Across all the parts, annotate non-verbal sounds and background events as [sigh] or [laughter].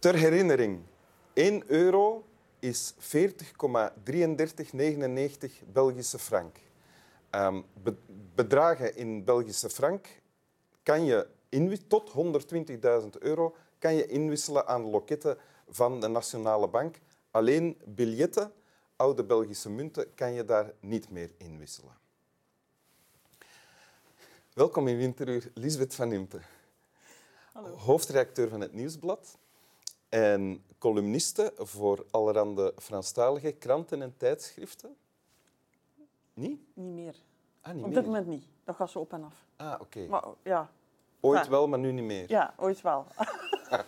Ter herinnering, 1 euro is 40,3399 Belgische frank. Um, be bedragen in Belgische frank kan je tot 120.000 euro kan je inwisselen aan loketten van de Nationale Bank. Alleen biljetten, oude Belgische munten, kan je daar niet meer inwisselen. Welkom in Winteruur, Lisbeth van Impe. Hallo. Hoofdredacteur van het Nieuwsblad en columniste voor allerhande Franstalige kranten en tijdschriften. Niet? Niet meer. Ah, niet Op meer. dit moment niet. Dat gaat zo op en af. Ah, oké. Maar ja, Ooit wel, maar nu niet meer. ja ooit wel. [laughs]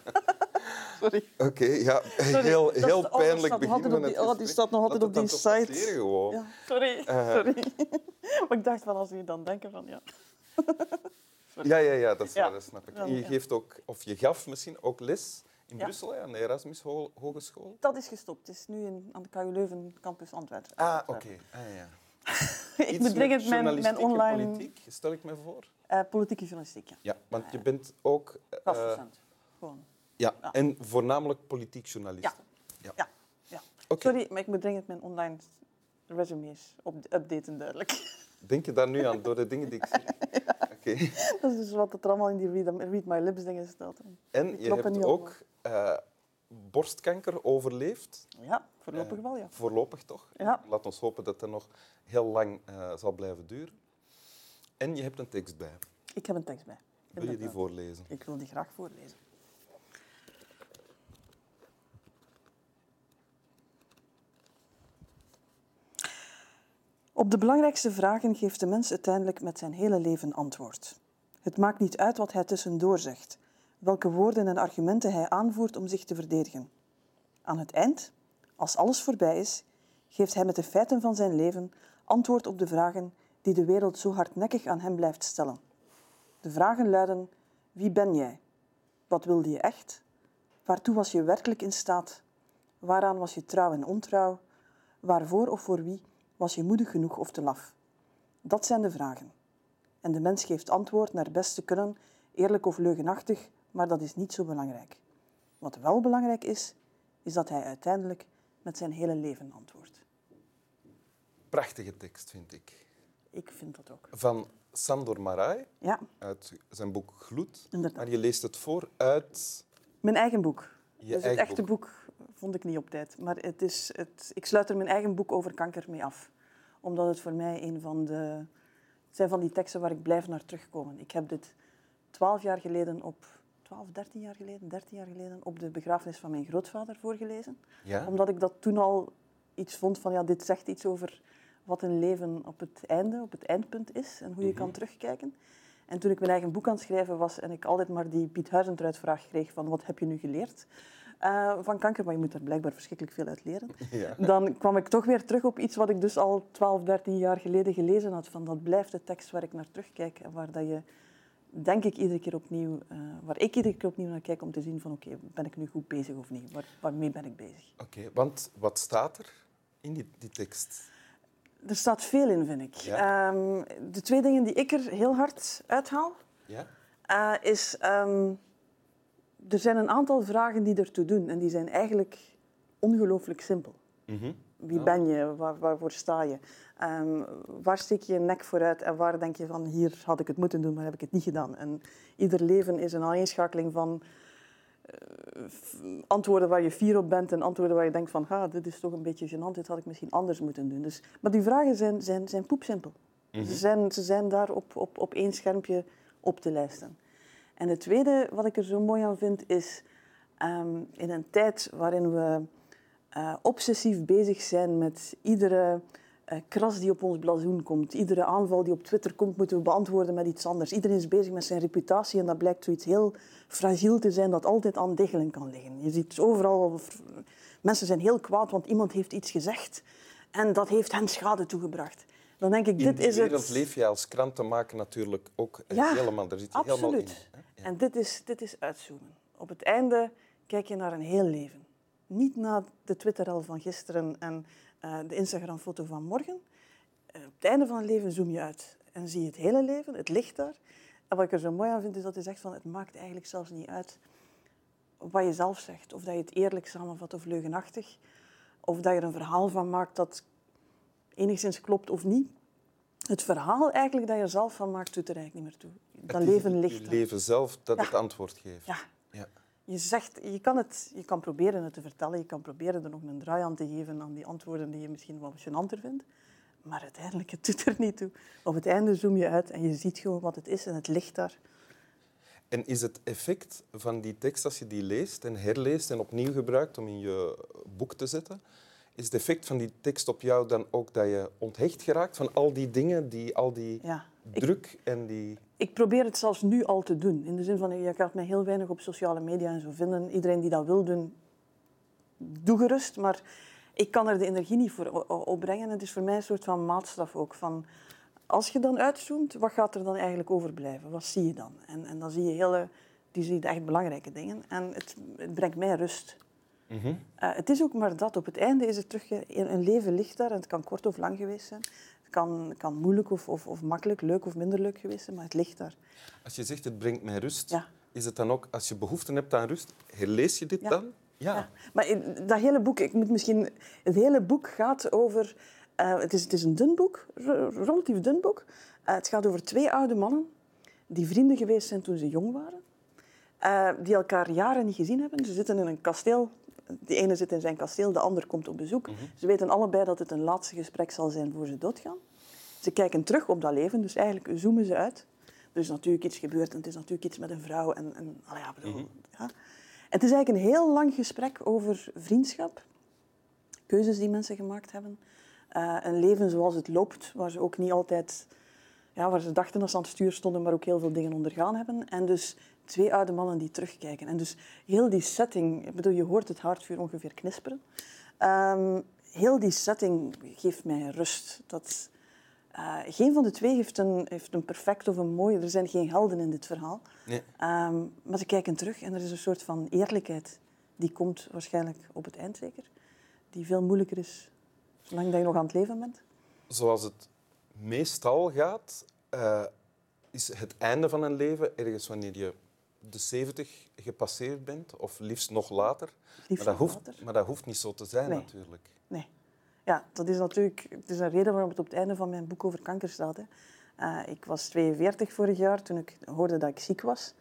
Sorry. Oké, ja, Sorry. heel, Dat is- heel oh, dat pijnlijk begin van het die- oh, staat nog altijd op die toch site. gewoon. Ja, sorry. Eh. sorry. [laughs] maar ik dacht van als jullie dan denken van ja. Ja, ja, ja, dat, is Ja. waar, dat snap ik. En je geeft ook, of je gaf misschien ook les in Ja. Brussel, aan de Erasmus Ho- Hogeschool. Dat is gestopt. Het is nu in, aan de KU Leuven campus Antwerpen. Ah, oké. Ah, ja. [laughs] ik het mijn, mijn online politiek, stel ik me voor. eh, politieke journalistiek. Ja. Ja, want je bent ook... Gastdocent. Gewoon. ja, Ja. en voornamelijk politiek journalist. Ja. Ja. Ja. Sorry, maar ik bedring het mijn online resumes op updaten duidelijk. [laughs] Denk je daar nu aan door de dingen die ik zeg? [laughs] Oké. Dat is dus wat er allemaal in die read, read My Lips dingen staat. En je hebt ook eh, borstkanker overleefd. Ja, voorlopig Eh, wel, ja. Voorlopig toch? Ja. Laat ons hopen dat dat nog heel lang eh, zal blijven duren. En je hebt een tekst bij. Ik heb een tekst bij. Wil je die voorlezen? Ik wil die graag voorlezen. Op de belangrijkste vragen geeft de mens uiteindelijk met zijn hele leven antwoord. Het maakt niet uit wat hij tussendoor zegt, welke woorden en argumenten hij aanvoert om zich te verdedigen. Aan het eind, als alles voorbij is, geeft hij met de feiten van zijn leven antwoord op de vragen die de wereld zo hardnekkig aan hem blijft stellen. De vragen luiden: wie ben jij? Wat wilde je echt? Waartoe was je werkelijk in staat? Waaraan was je trouw en ontrouw? Waarvoor of voor wie was je moedig genoeg of te laf? Dat zijn de vragen. En de mens geeft antwoord naar best te kunnen, eerlijk of leugenachtig, maar dat is niet zo belangrijk. Wat wel belangrijk is, is dat hij uiteindelijk met zijn hele leven antwoordt. Prachtige tekst, vind ik. Ik vind dat ook. Van Sandor Marai Ja, uit zijn boek Gloed. Inderdaad. Maar je leest het voor uit... mijn eigen boek. Je dus het eigen echte boek. boek. vond ik niet op tijd. Maar het is het, ik sluit er mijn eigen boek over kanker mee af. Omdat het voor mij een van de... Het zijn van die teksten waar ik blijf naar terugkomen. Ik heb dit twaalf jaar geleden op... 12, 13 jaar geleden, 13 jaar geleden op de begrafenis van mijn grootvader voorgelezen. Ja? Omdat ik dat toen al iets vond van, ja, dit zegt iets over wat een leven op het einde, op het eindpunt is en hoe je kan terugkijken. En toen ik mijn eigen boek aan het schrijven was en ik altijd maar die Piet Huizentruid-vraag kreeg van wat heb je nu geleerd eh, van kanker, maar je moet er blijkbaar verschrikkelijk veel uit leren, [laughs] Ja. dan kwam ik toch weer terug op iets wat ik dus al 12, 13 jaar geleden gelezen had. Van dat blijft de tekst waar ik naar terugkijk en waar dat je, denk ik, iedere keer opnieuw, eh, waar ik iedere keer opnieuw naar kijk om te zien van oké, ben ik nu goed bezig of niet? Waar, waarmee ben ik bezig? Oké, want wat staat er in die, die tekst? Er staat veel in, vind ik. Ja. Ehm, de twee dingen die ik er heel hard uithaal, Ja? eh, is... ehm, er zijn een aantal vragen die ertoe doen en die zijn eigenlijk ongelooflijk simpel. Mhm. Wie ben je? Waar, waarvoor sta je? Ehm, waar steek je je nek vooruit en waar denk je van hier had ik het moeten doen, maar heb ik het niet gedaan? En ieder leven is een aaneenschakeling van eh, antwoorden waar je fier op bent en antwoorden waar je denkt van ha, dit is toch een beetje gênant, dit had ik misschien anders moeten doen. Dus, maar die vragen zijn, zijn, zijn poepsimpel. Ze, zijn, ze zijn daar op, op, op één schermpje op te lijsten. En het tweede wat ik er zo mooi aan vind is ehm, in een tijd waarin we eh, obsessief bezig zijn met iedere eh, kras die op ons blazoen komt, iedere aanval die op Twitter komt, moeten we beantwoorden met iets anders. Iedereen is bezig met zijn reputatie en dat blijkt zoiets heel fragiel te zijn dat altijd aan diggelen kan liggen. Je ziet overal, mensen zijn heel kwaad, want iemand heeft iets gezegd en dat heeft hen schade toegebracht. Dan denk ik, In dit die is wereld het. leef je als krantenmaker natuurlijk ook eh, Ja, helemaal. Daar zit je helemaal in. Absoluut. hè? Ja. En dit is, dit is uitzoomen. Op het einde kijk je naar een heel leven. Niet naar de Twitter-rel van gisteren en eh, de Instagram-foto van morgen. Eh, op het einde van het leven zoom je uit en zie je het hele leven, het ligt daar. En wat ik er zo mooi aan vind, is dat je zegt van het maakt eigenlijk zelfs niet uit wat je zelf zegt. Of dat je het eerlijk samenvat of leugenachtig. Of dat je er een verhaal van maakt dat enigszins klopt of niet. Het verhaal eigenlijk dat je er zelf van maakt, doet er eigenlijk niet meer toe. Dat Het leven het ligt er. leven zelf dat Ja. het antwoord geeft. Ja. Je, zegt, je, kan het, je kan proberen het te vertellen, je kan proberen er nog een draai aan te geven aan die antwoorden die je misschien wat gênanter vindt. Maar uiteindelijk, het doet er niet toe. Op het einde zoom je uit en je ziet gewoon wat het is en het ligt daar. En is het effect van die tekst, als je die leest en herleest en opnieuw gebruikt om in je boek te zetten, is het effect van die tekst op jou dan ook dat je onthecht geraakt van al die dingen, die, al die Ja. Ik, druk en die... ik probeer het zelfs nu al te doen. In de zin van, je gaat mij heel weinig op sociale media en zo vinden. Iedereen die dat wil doen, doe gerust. Maar ik kan er de energie niet voor opbrengen. Het is voor mij een soort van maatstaf ook. Van, als je dan uitzoomt, wat gaat er dan eigenlijk overblijven? Wat zie je dan? En, en dan zie je hele, die zie je echt belangrijke dingen. En het, het brengt mij rust. Mhm. Eh, het is ook maar dat. Op het einde is het terug... Een leven ligt daar en het kan kort of lang geweest zijn. Het kan, kan moeilijk of, of, of makkelijk, leuk of minder leuk geweest zijn, maar het ligt daar. Als je zegt het brengt mij rust, Ja. is het dan ook, als je behoefte hebt aan rust, herlees je dit Ja. dan? Ja. Ja. Maar dat hele boek, ik moet misschien, het hele boek gaat over. eh, het, is, het is een dun boek, re- relatief dun boek. Eh, het gaat over twee oude mannen die vrienden geweest zijn toen ze jong waren. eh, die elkaar jaren niet gezien hebben. Ze zitten in een kasteel. De ene zit in zijn kasteel, de ander komt op bezoek. Ze weten allebei dat het een laatste gesprek zal zijn voor ze doodgaan. Ze kijken terug op dat leven, dus eigenlijk zoomen ze uit. Er is natuurlijk iets gebeurd en het is natuurlijk iets met een vrouw. En, en, allee, ja, bedoel, ja. Het is eigenlijk een heel lang gesprek over vriendschap, keuzes die mensen gemaakt hebben, eh, een leven zoals het loopt, waar ze ook niet altijd, ja, waar ze dachten dat ze aan het stuur stonden, maar ook heel veel dingen ondergaan hebben. En dus twee oude mannen die terugkijken. En dus heel die setting, ik bedoel, je hoort het haardvuur ongeveer knisperen. Ehm, heel die setting geeft mij rust. Dat, eh, geen van de twee heeft een, heeft een perfect of een mooie. Er zijn geen helden in dit verhaal. Nee. Ehm, maar ze kijken terug en er is een soort van eerlijkheid. Die komt waarschijnlijk op het eind zeker. Die veel moeilijker is zolang dat je nog aan het leven bent. Zoals het meestal gaat, eh, is het einde van een leven ergens wanneer je de 70 gepasseerd bent, of liefst nog later. Liefst maar, dat hoeft, later. maar dat hoeft niet zo te zijn, Nee. natuurlijk. Nee. Ja, dat is natuurlijk het is een reden waarom het op het einde van mijn boek over kanker staat. Hè. Eh, ik was 42 vorig jaar toen ik hoorde dat ik ziek was.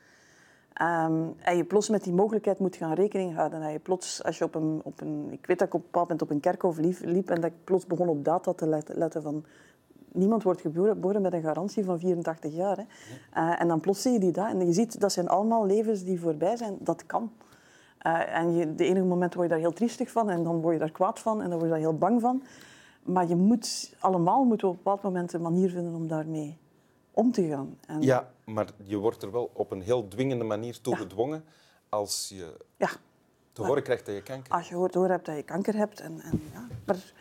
Ehm, en je plots met die mogelijkheid moet gaan rekening houden. En je plots, als je op een, op een... Ik weet dat ik op een bepaald moment op een kerkhof liep, liep en dat ik plots begon op data te let- letten van... Niemand wordt geboren met een garantie van 84 jaar. Hè. Eh, en dan plots zie je die daar. En je ziet, dat zijn allemaal levens die voorbij zijn. Dat kan. Eh, en je, de enige moment word je daar heel triestig van en dan word je daar kwaad van en dan word je daar heel bang van. Maar je moet, allemaal moeten op een bepaald moment een manier vinden om daarmee om te gaan. En, Ja, maar je wordt er wel op een heel dwingende manier toe Ja. gedwongen als je ja, te horen krijgt dat je kanker als je hoort, door hebt dat je kanker hebt. En, en, ja. Maar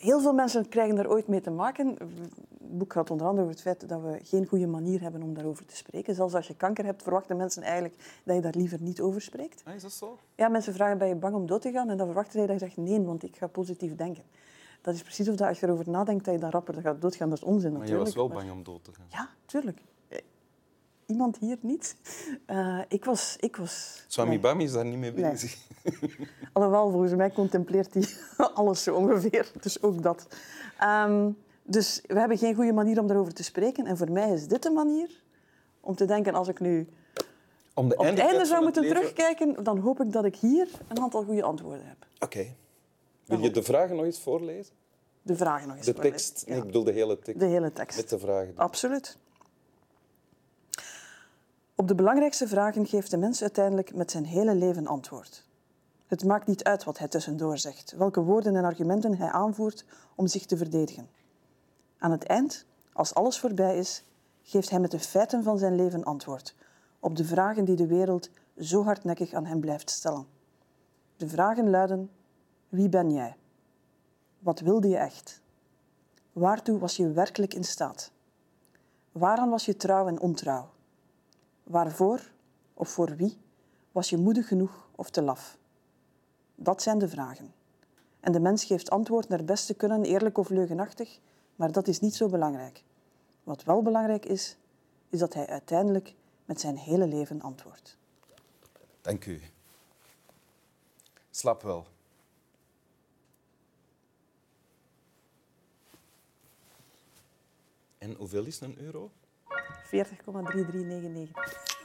heel veel mensen krijgen er ooit mee te maken. Het boek gaat onder andere over het feit dat we geen goede manier hebben om daarover te spreken. Zelfs als je kanker hebt, verwachten mensen eigenlijk dat je daar liever niet over spreekt. Ah, is dat zo? Ja, mensen vragen, ben je bang om dood te gaan? En dan verwachten zij dat je zegt, nee, want ik ga positief denken. Dat is precies of dat als je erover nadenkt dat je dan rapper gaat doodgaan. Dat is onzin Maar je natuurlijk. was wel bang om dood te gaan. Ja, tuurlijk. Iemand hier niet. Eh, ik was... Ik was Swami nee. Bami is daar niet mee Nee. bezig. [laughs] Alhoewel, volgens mij contempleert hij [laughs] alles zo ongeveer. Dus ook dat. Ehm, dus we hebben geen goede manier om daarover te spreken. En voor mij is dit de manier om te denken, als ik nu Om de op het einde zou moeten leven- terugkijken, dan hoop ik dat ik hier een aantal goede antwoorden heb. Oké. Wil je de vragen nog eens voorlezen? De vragen nog eens De tekst? Ja. Nee, ik bedoel de hele tekst. De hele tekst. Met de vragen. Absoluut. Op de belangrijkste vragen geeft de mens uiteindelijk met zijn hele leven antwoord. Het maakt niet uit wat hij tussendoor zegt, welke woorden en argumenten hij aanvoert om zich te verdedigen. Aan het eind, als alles voorbij is, geeft hij met de feiten van zijn leven antwoord op de vragen die de wereld zo hardnekkig aan hem blijft stellen. De vragen luiden: wie ben jij? Wat wilde je echt? Waartoe was je werkelijk in staat? Waaraan was je trouw en ontrouw? Waarvoor of voor wie was je moedig genoeg of te laf? Dat zijn de vragen. En de mens geeft antwoord naar beste kunnen, eerlijk of leugenachtig, maar dat is niet zo belangrijk. Wat wel belangrijk is, is dat hij uiteindelijk met zijn hele leven antwoordt. Dank u. Slap wel. En hoeveel is een euro? 40,3399.